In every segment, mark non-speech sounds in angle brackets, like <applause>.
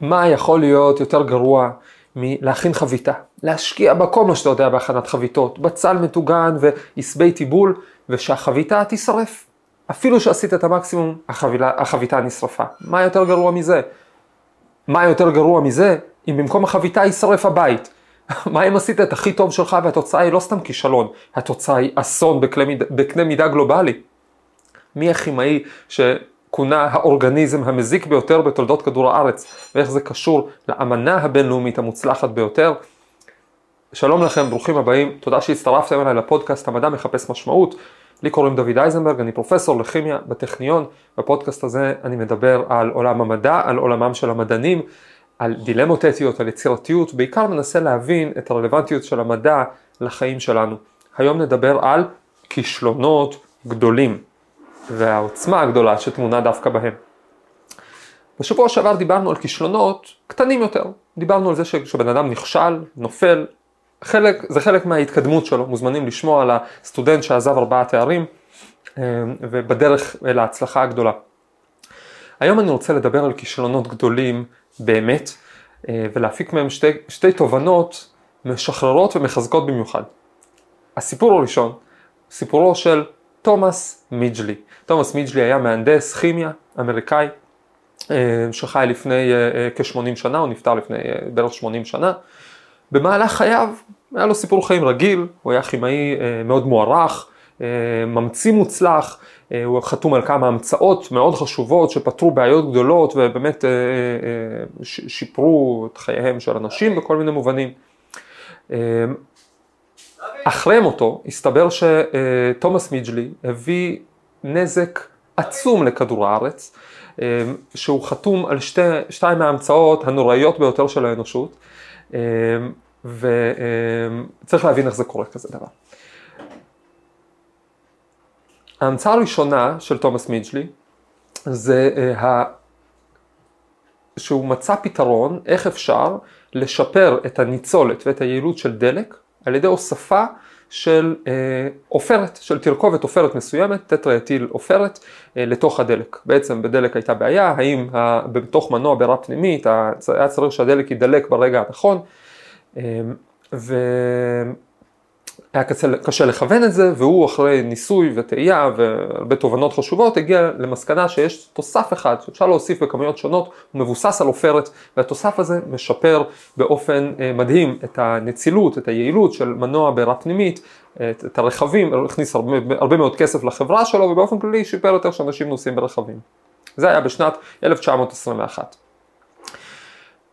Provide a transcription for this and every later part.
מה יכול להיות יותר גרוע מלהכין חביתה, להשקיע בכל מה שאתה יודע בהכנת חביתות, בצל מטוגן ועשבי טיבול, ושהחביתה תישרף. אפילו שעשית את המקסימום, החבילה, החביתה נשרפה. מה יותר גרוע מזה? מה יותר גרוע מזה אם במקום החביתה יישרף הבית? <laughs> מה אם עשית את הכי טוב שלך והתוצאה היא לא סתם כישלון, התוצאה היא אסון בקנה מידה, גלובלי. מי הכימאי שכונה האורגניזם המזיק ביותר בתולדות כדור הארץ, ואיך זה קשור לאמנה הבינלאומית המוצלחת ביותר? שלום לכם, ברוכים הבאים, תודה שהצטרפתם אליי לפודקאסט המדע מחפש משמעות. לי קוראים דוד אייזנברג, אני פרופסור לכימיה בטכניון. בפודקאסט הזה אני מדבר על עולם המדע, על עולמם של המדענים, על דילמות אתיות, על יצירתיות, בעיקר מנסה להבין את הרלוונטיות של המדע לחיים שלנו. היום נדבר על כישלונות גדולים והעוצמה הגדולה שטמונה דווקא בהם. בשבוע שעבר דיברנו על כישלונות קטנים יותר, דיברנו על זה שכשבן אדם נכשל, נופל, חלק, זה חלק מההתקדמות שלו, מוזמנים לשמוע על הסטודנט שעזב ארבעה תארים אה, ובדרך אל ההצלחה הגדולה. היום אני רוצה לדבר על כישלונות גדולים באמת אה, ולהפיק מהם שתי, שתי תובנות משחררות ומחזקות במיוחד. הסיפור הראשון, סיפורו של תומאס מיג'לי. תומאס מיג'לי היה מהנדס כימיה אמריקאי אה, שחי לפני כ-80 שנה, הוא נפטר לפני בערך 80 שנה. במהלך חייו היה לו סיפור חיים רגיל, הוא היה כימאי אה, מאוד מוערך, אה, ממציא מוצלח, אה, הוא חתום על כמה המצאות מאוד חשובות שפתרו בעיות גדולות ובאמת שיפרו את חייהם של אנשים בכל מיני מובנים. אחרי מותו הסתבר שתומאס מיג'לי הביא נזק עצום לכדור הארץ, שהוא חתום על שתי, שתיים מההמצאות הנוראיות ביותר של האנושות. וצריך להבין איך זה קורה כזה דבר. ההמצאה הראשונה של תומאס מיג'לי זה אה, שהוא מצא פתרון איך אפשר לשפר את הניצולת ואת היעילות של דלק על ידי הוספה של אה, של תרכובת עופרת מסוימת, טטרייטיל עופרת, אה, לתוך הדלק. בעצם בדלק הייתה בעיה, האם בתוך מנוע בעירה פנימית היה צריך שהדלק יידלק ברגע הנכון, אמ, והיה קשה, קשה לכוון את זה, והוא אחרי ניסוי וטעייה והרבה תובנות חשובות הגיע למסקנה שיש תוסף אחד שאפשר להוסיף בכמויות שונות, הוא מבוסס על עופרת, והתוסף הזה משפר באופן אה, מדהים את הנצילות, את היעילות של מנוע בעירה פנימית, את, את הרכבים, הכניס הרבה, הרבה מאוד כסף לחברה שלו, ובאופן כללי שיפר יותר שאנשים נוסעים ברכבים. זה היה בשנת 1921.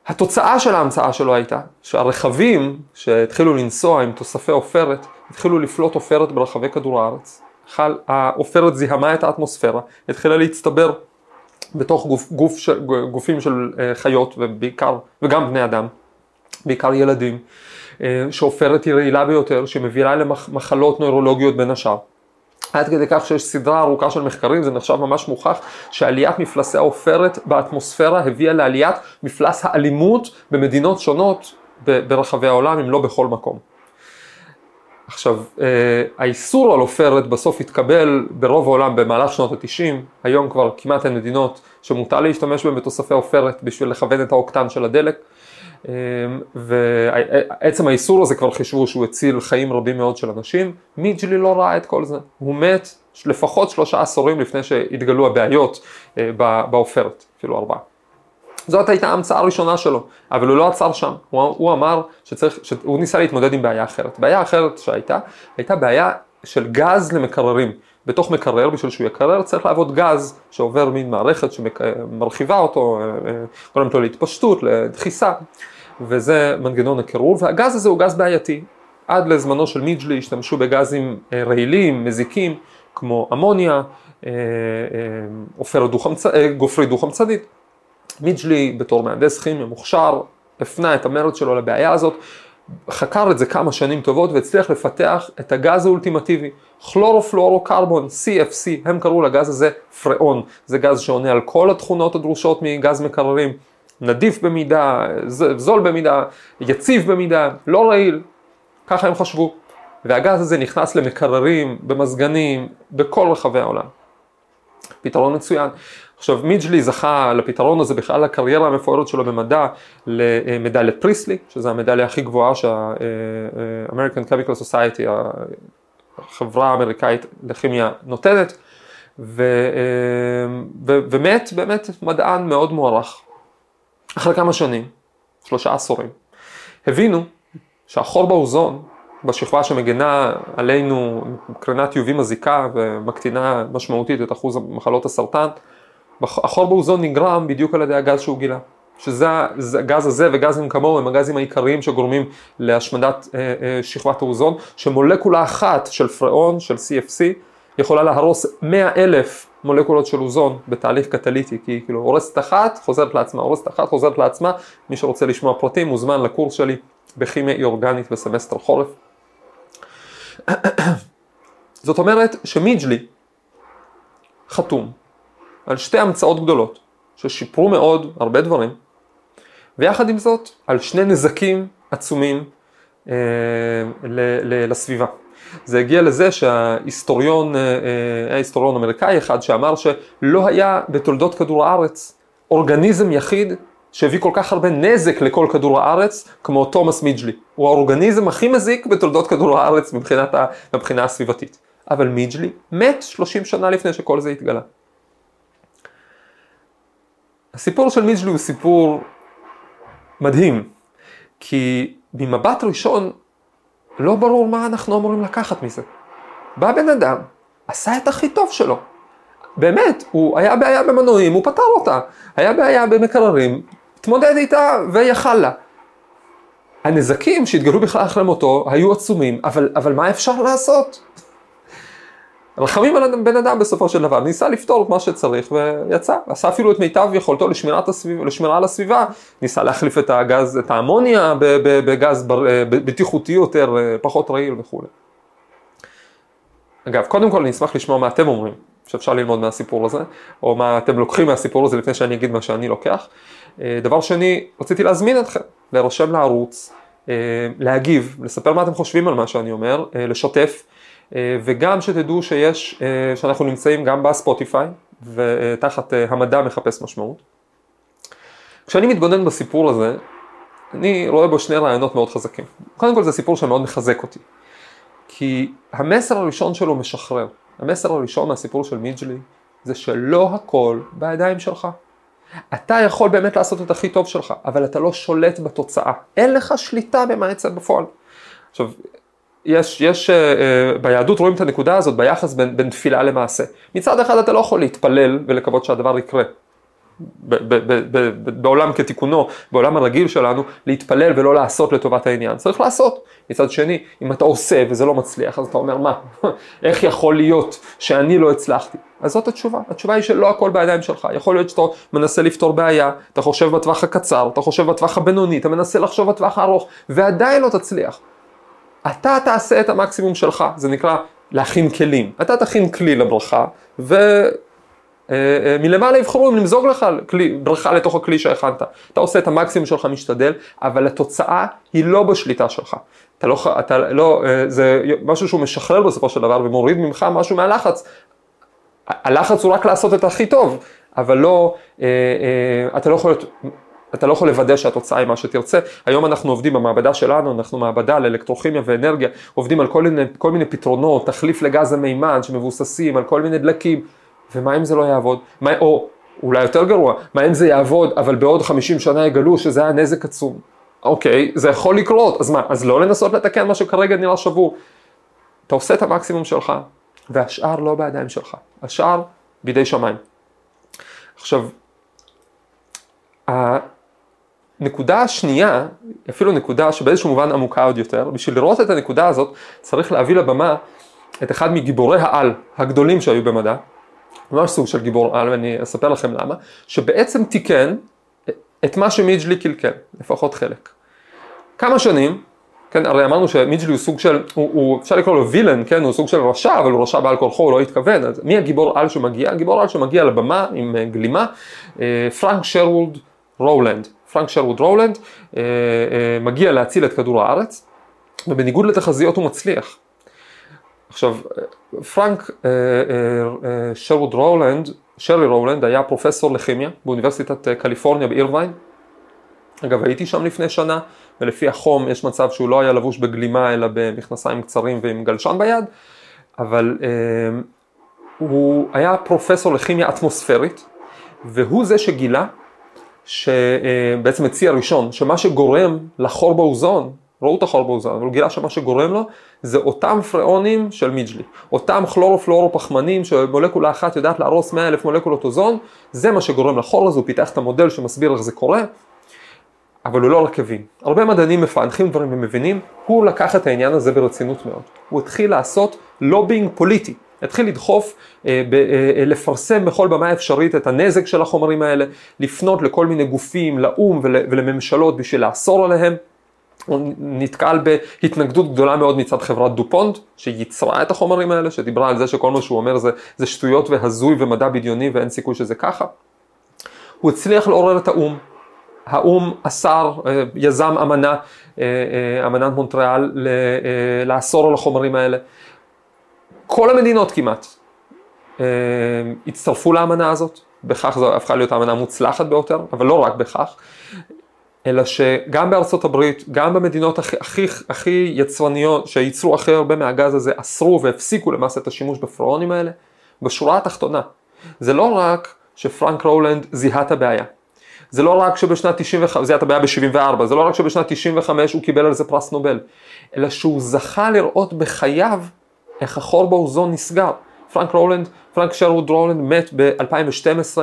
התוצאה של ההמצאה שלו הייתה שהרכבים שהתחילו לנסוע עם תוספי עופרת, התחילו לפלוט עופרת ברחבי כדור הארץ. העופרת זיהמה את האטמוספירה, התחילה להצטבר בתוך גוף, גוף גופים של אה, חיות ובעיקר, וגם בני אדם, בעיקר ילדים, אה, שעופרת היא רעילה ביותר, שמביאה למחלות נוירולוגיות בין השאר. עד כדי כך שיש סדרה ארוכה של מחקרים, זה נחשב ממש מוכח, שעליית מפלסי העופרת באטמוספירה הביאה לעליית מפלס האלימות במדינות שונות ברחבי העולם, אם לא בכל מקום. עכשיו, אה, האיסור על עופרת בסוף התקבל ברוב העולם במהלך שנות התשעים, היום כבר כמעט אין מדינות שמותר להשתמש בהן בתוספי עופרת בשביל לכוון את האוקטן של הדלק. אמ, ועצם האיסור הזה כבר חישבו שהוא הציל חיים רבים מאוד של אנשים, מיג'לי לא ראה את כל זה, הוא מת לפחות שלושה עשורים לפני שהתגלו הבעיות אה, בעופרת, אפילו ארבעה. זאת הייתה ההמצאה הראשונה שלו, אבל הוא לא עצר שם, הוא, הוא אמר שצריך, שהוא ניסה להתמודד עם בעיה אחרת. בעיה אחרת שהייתה, הייתה בעיה של גז למקררים. בתוך מקרר, בשביל שהוא יקרר, צריך לעבוד גז שעובר מין מערכת שמרחיבה אותו, אה, אה, קודם כל להתפשטות, לדחיסה, וזה מנגנון הקירור, והגז הזה הוא גז בעייתי. עד לזמנו של מיג'לי השתמשו בגזים אה, רעילים, מזיקים, כמו אמוניה, גופרי דו-חמצנית. מיג'לי בתור מהנדס כימי מוכשר, הפנה את המרץ שלו לבעיה הזאת, חקר את זה כמה שנים טובות והצליח לפתח את הגז האולטימטיבי, כלורופלורוקרבון, CFC, הם קראו לגז הזה פראון, זה גז שעונה על כל התכונות הדרושות מגז מקררים, נדיף במידה, זול במידה, יציב במידה, לא רעיל, ככה הם חשבו. והגז הזה נכנס למקררים, במזגנים, בכל רחבי העולם. פתרון מצוין. עכשיו מידג'לי זכה לפתרון הזה בכלל הקריירה המפוארת שלו במדע למדליית פריסלי, שזו המדליה הכי גבוהה שה-American Chemical Society, החברה האמריקאית לכימיה נותנת, ו, ו, ומת באמת מדען מאוד מוערך. אחרי כמה שנים, שלושה עשורים, הבינו שהחור באוזון, בשכבה שמגנה עלינו קרינת UV מזיקה ומקטינה משמעותית את אחוז מחלות הסרטן, החור באוזון נגרם בדיוק על ידי הגז שהוא גילה. שזה הגז הזה וגזים כמוהו הם הגזים העיקריים שגורמים להשמדת אה, אה, שכבת האוזון, שמולקולה אחת של פראון, של CFC, יכולה להרוס 100 אלף מולקולות של אוזון בתהליך קטליטי, כי היא כאילו הורסת אחת, חוזרת לעצמה, הורסת אחת, חוזרת לעצמה, מי שרוצה לשמוע פרטים מוזמן לקורס שלי בכימיה אי אורגנית בסמסטר חורף. <clears throat> זאת אומרת שמיג'לי חתום על שתי המצאות גדולות ששיפרו מאוד הרבה דברים, ויחד עם זאת על שני נזקים עצומים אה, ל- ל- לסביבה. זה הגיע לזה שההיסטוריון, אה, אה, היה היסטוריון אמריקאי אחד שאמר שלא היה בתולדות כדור הארץ אורגניזם יחיד שהביא כל כך הרבה נזק לכל כדור הארץ כמו תומאס מיג'לי. הוא האורגניזם הכי מזיק בתולדות כדור הארץ מבחינת ה, מבחינה הסביבתית. אבל מיג'לי מת 30 שנה לפני שכל זה התגלה. הסיפור של מיג'לי הוא סיפור מדהים, כי ממבט ראשון לא ברור מה אנחנו אמורים לקחת מזה. בא בן אדם, עשה את הכי טוב שלו. באמת, הוא היה בעיה במנועים, הוא פתר אותה. היה בעיה במקררים, התמודד איתה ויכל לה. הנזקים שהתגלו בכלל אחרי מותו היו עצומים, אבל, אבל מה אפשר לעשות? רחמים על בן אדם בסופו של דבר, ניסה לפתור את מה שצריך ויצא, עשה אפילו את מיטב יכולתו לשמירת הסביב, לשמירה על הסביבה, ניסה להחליף את הגז, את האמוניה בגז אה, בטיחותי יותר, אה, פחות רעיל וכולי. אגב, קודם כל אני אשמח לשמוע מה אתם אומרים, שאפשר ללמוד מהסיפור הזה, או מה אתם לוקחים מהסיפור הזה לפני שאני אגיד מה שאני לוקח. אה, דבר שני, רציתי להזמין אתכם, להירשם לערוץ, להגיב, לספר מה אתם חושבים על מה שאני אומר, לשתף. אה, וגם שתדעו שיש, אה, שאנחנו נמצאים גם בספוטיפיי ותחת אה, המדע מחפש משמעות. כשאני מתבונן בסיפור הזה, אני רואה בו שני רעיונות מאוד חזקים. קודם כל זה סיפור שמאוד מחזק אותי. כי המסר הראשון שלו משחרר. המסר הראשון מהסיפור של מיג'לי זה שלא הכל בידיים שלך. אתה יכול באמת לעשות את הכי טוב שלך, אבל אתה לא שולט בתוצאה. אין לך שליטה במה יצא בפועל. עכשיו, יש, יש, uh, ביהדות רואים את הנקודה הזאת ביחס בין, בין תפילה למעשה. מצד אחד אתה לא יכול להתפלל ולקוות שהדבר יקרה. ב, ב, ב, בעולם כתיקונו, בעולם הרגיל שלנו, להתפלל ולא לעשות לטובת העניין. צריך לעשות. מצד שני, אם אתה עושה וזה לא מצליח, אז אתה אומר, מה, <laughs> איך יכול להיות שאני לא הצלחתי? אז זאת התשובה. התשובה היא שלא הכל בידיים שלך. יכול להיות שאתה מנסה לפתור בעיה, אתה חושב בטווח הקצר, אתה חושב בטווח הבינוני, אתה מנסה לחשוב בטווח הארוך, ועדיין לא תצליח. אתה תעשה את המקסימום שלך, זה נקרא להכין כלים. אתה תכין כלי לברכה, ומלמעלה אה, אה, יבחרו אם למזוג לך כלי, ברכה לתוך הכלי שהכנת. אתה עושה את המקסימום שלך, משתדל, אבל התוצאה היא לא בשליטה שלך. אתה לא, אתה לא, אה, זה משהו שהוא משחרר בסופו של דבר ומוריד ממך משהו מהלחץ. הלחץ הוא רק לעשות את הכי טוב, אבל לא, אתה לא יכול להיות אתה לא יכול לוודא שהתוצאה היא מה שתרצה. היום אנחנו עובדים במעבדה שלנו, אנחנו מעבדה לאלקטרוכימיה ואנרגיה, עובדים על כל מיני, כל מיני פתרונות, תחליף לגז המימן שמבוססים על כל מיני דלקים, ומה אם זה לא יעבוד? מה, או אולי יותר גרוע, מה אם זה יעבוד, אבל בעוד 50 שנה יגלו שזה היה נזק עצום. אוקיי, זה יכול לקרות, אז מה, אז לא לנסות לתקן מה שכרגע נראה שבור. אתה עושה את המקסימום שלך, והשאר לא בידיים שלך, השאר בידי שמיים. עכשיו, נקודה השנייה, אפילו נקודה שבאיזשהו מובן עמוקה עוד יותר, בשביל לראות את הנקודה הזאת צריך להביא לבמה את אחד מגיבורי העל הגדולים שהיו במדע, ממש סוג של גיבור על ואני אספר לכם למה, שבעצם תיקן את מה שמיג'לי קלקל, לפחות חלק. כמה שנים, כן, הרי אמרנו שמיג'לי הוא סוג של, הוא, הוא אפשר לקרוא לו וילן, כן, הוא סוג של רשע, אבל הוא רשע בעל כורחו, הוא לא התכוון, אז מי הגיבור על שמגיע? הגיבור על שמגיע לבמה עם אה, גלימה, אה, פרנק שרווד רולנד. פרנק שרווד רולנד אה, אה, מגיע להציל את כדור הארץ, ובניגוד לתחזיות הוא מצליח. עכשיו, פרנק אה, שרווד רולנד שרי רולנד היה פרופסור לכימיה באוניברסיטת קליפורניה באירווין. אגב, הייתי שם לפני שנה, ולפי החום יש מצב שהוא לא היה לבוש בגלימה אלא במכנסיים קצרים ועם גלשן ביד, אבל הוא היה פרופסור לכימיה אטמוספרית, והוא זה שגילה, שבעצם הציע ראשון, שמה שגורם לחור באוזון, ראו את החור באוזון, אבל הוא גילה שמה שגורם לו זה אותם פראונים של מיג'לי, אותם כלורופלורו-פחמנים שמולקולה אחת יודעת להרוס 100 אלף מולקולות אוזון, זה מה שגורם לחור הזה, הוא פיתח את המודל שמסביר איך זה קורה, אבל הוא לא רק הבין. הרבה מדענים מפענחים דברים ומבינים, הוא לקח את העניין הזה ברצינות מאוד. הוא התחיל לעשות לובינג פוליטי. התחיל לדחוף, אה, ב, אה, לפרסם בכל במה אפשרית את הנזק של החומרים האלה, לפנות לכל מיני גופים, לאו"ם ול, ולממשלות בשביל לאסור עליהם. הוא נתקל בהתנגדות גדולה מאוד מצד חברת דופונט, שייצרה את החומרים האלה, שדיברה על זה שכל מה שהוא אומר זה, זה שטויות והזוי ומדע בדיוני ואין סיכוי שזה ככה. הוא הצליח לעורר את האו"ם, האו"ם אסר, אה, יזם אמנה, אה, אה, אמנת מונטריאל, לאסור על החומרים האלה. כל המדינות כמעט הצטרפו לאמנה הזאת, בכך זו הפכה להיות האמנה המוצלחת ביותר, אבל לא רק בכך, אלא שגם בארצות הברית, גם במדינות הכי, הכי, הכי יצרניות, שייצרו הכי הרבה מהגז הזה, אסרו והפסיקו למעשה את השימוש בפרואונים האלה. בשורה התחתונה, זה לא רק שפרנק רולנד זיהה את הבעיה, זה לא רק שבשנת 95, זה הייתה בעיה ב-74, זה לא רק שבשנת 95 הוא קיבל על זה פרס נובל, אלא שהוא זכה לראות בחייו איך החור באוזון נסגר. פרנק רולנד, פרנק שרווד רולנד מת ב-2012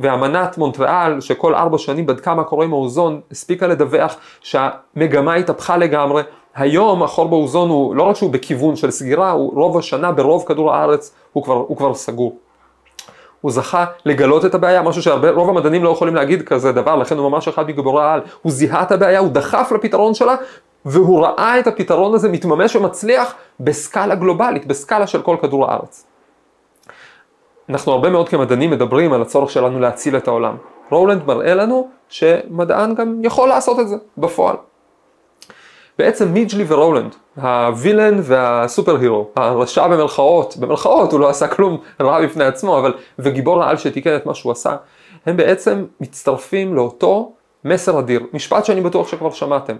ואמנת מונטריאל שכל ארבע שנים בדקה מה קורה עם האוזון הספיקה לדווח שהמגמה התהפכה לגמרי. היום החור באוזון הוא לא רק שהוא בכיוון של סגירה, הוא רוב השנה ברוב כדור הארץ הוא כבר, הוא כבר סגור. הוא זכה לגלות את הבעיה, משהו שרוב המדענים לא יכולים להגיד כזה דבר, לכן הוא ממש אחד מגיבורי העל. הוא זיהה את הבעיה, הוא דחף לפתרון שלה, והוא ראה את הפתרון הזה מתממש ומצליח בסקאלה גלובלית, בסקאלה של כל כדור הארץ. אנחנו הרבה מאוד כמדענים מדברים על הצורך שלנו להציל את העולם. רולנד מראה לנו שמדען גם יכול לעשות את זה בפועל. בעצם מיג'לי ורולנד, הווילן והסופר הירו, הרשע במרכאות, במרכאות הוא לא עשה כלום רע בפני עצמו, אבל וגיבור העל שתיקן את מה שהוא עשה, הם בעצם מצטרפים לאותו מסר אדיר, משפט שאני בטוח שכבר שמעתם.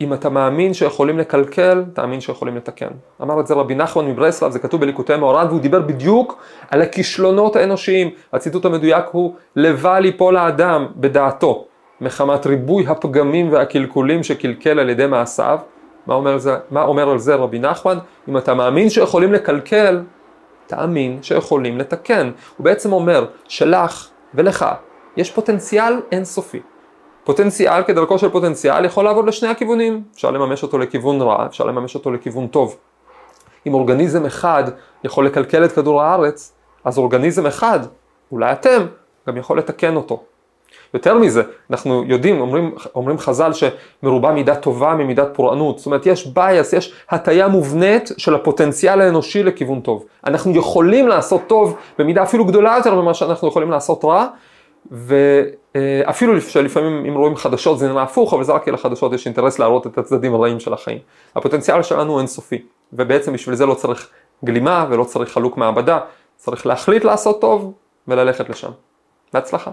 אם אתה מאמין שיכולים לקלקל, תאמין שיכולים לתקן. אמר את זה רבי נחמן מברסלב, זה כתוב בליקוטי מאורן, והוא דיבר בדיוק על הכישלונות האנושיים. הציטוט המדויק הוא, לבל יפול האדם בדעתו. מחמת ריבוי הפגמים והקלקולים שקלקל על ידי מעשיו. מה אומר, זה, מה אומר על זה רבי נחמן? אם אתה מאמין שיכולים לקלקל, תאמין שיכולים לתקן. הוא בעצם אומר שלך ולך יש פוטנציאל אינסופי. פוטנציאל כדרכו של פוטנציאל יכול לעבוד לשני הכיוונים, אפשר לממש אותו לכיוון רע, אפשר לממש אותו לכיוון טוב. אם אורגניזם אחד יכול לקלקל את כדור הארץ, אז אורגניזם אחד, אולי אתם, גם יכול לתקן אותו. יותר מזה, אנחנו יודעים, אומרים, אומרים חז"ל שמרובה מידה טובה ממידת פורענות, זאת אומרת יש בייס, יש הטיה מובנית של הפוטנציאל האנושי לכיוון טוב. אנחנו יכולים לעשות טוב במידה אפילו גדולה יותר ממה שאנחנו יכולים לעשות רע, ואפילו שלפעמים אם רואים חדשות זה נראה הפוך, אבל זה רק כי לחדשות יש אינטרס להראות את הצדדים הרעים של החיים. הפוטנציאל שלנו הוא אינסופי, ובעצם בשביל זה לא צריך גלימה ולא צריך חלוק מעבדה, צריך להחליט לעשות טוב וללכת לשם. בהצלחה.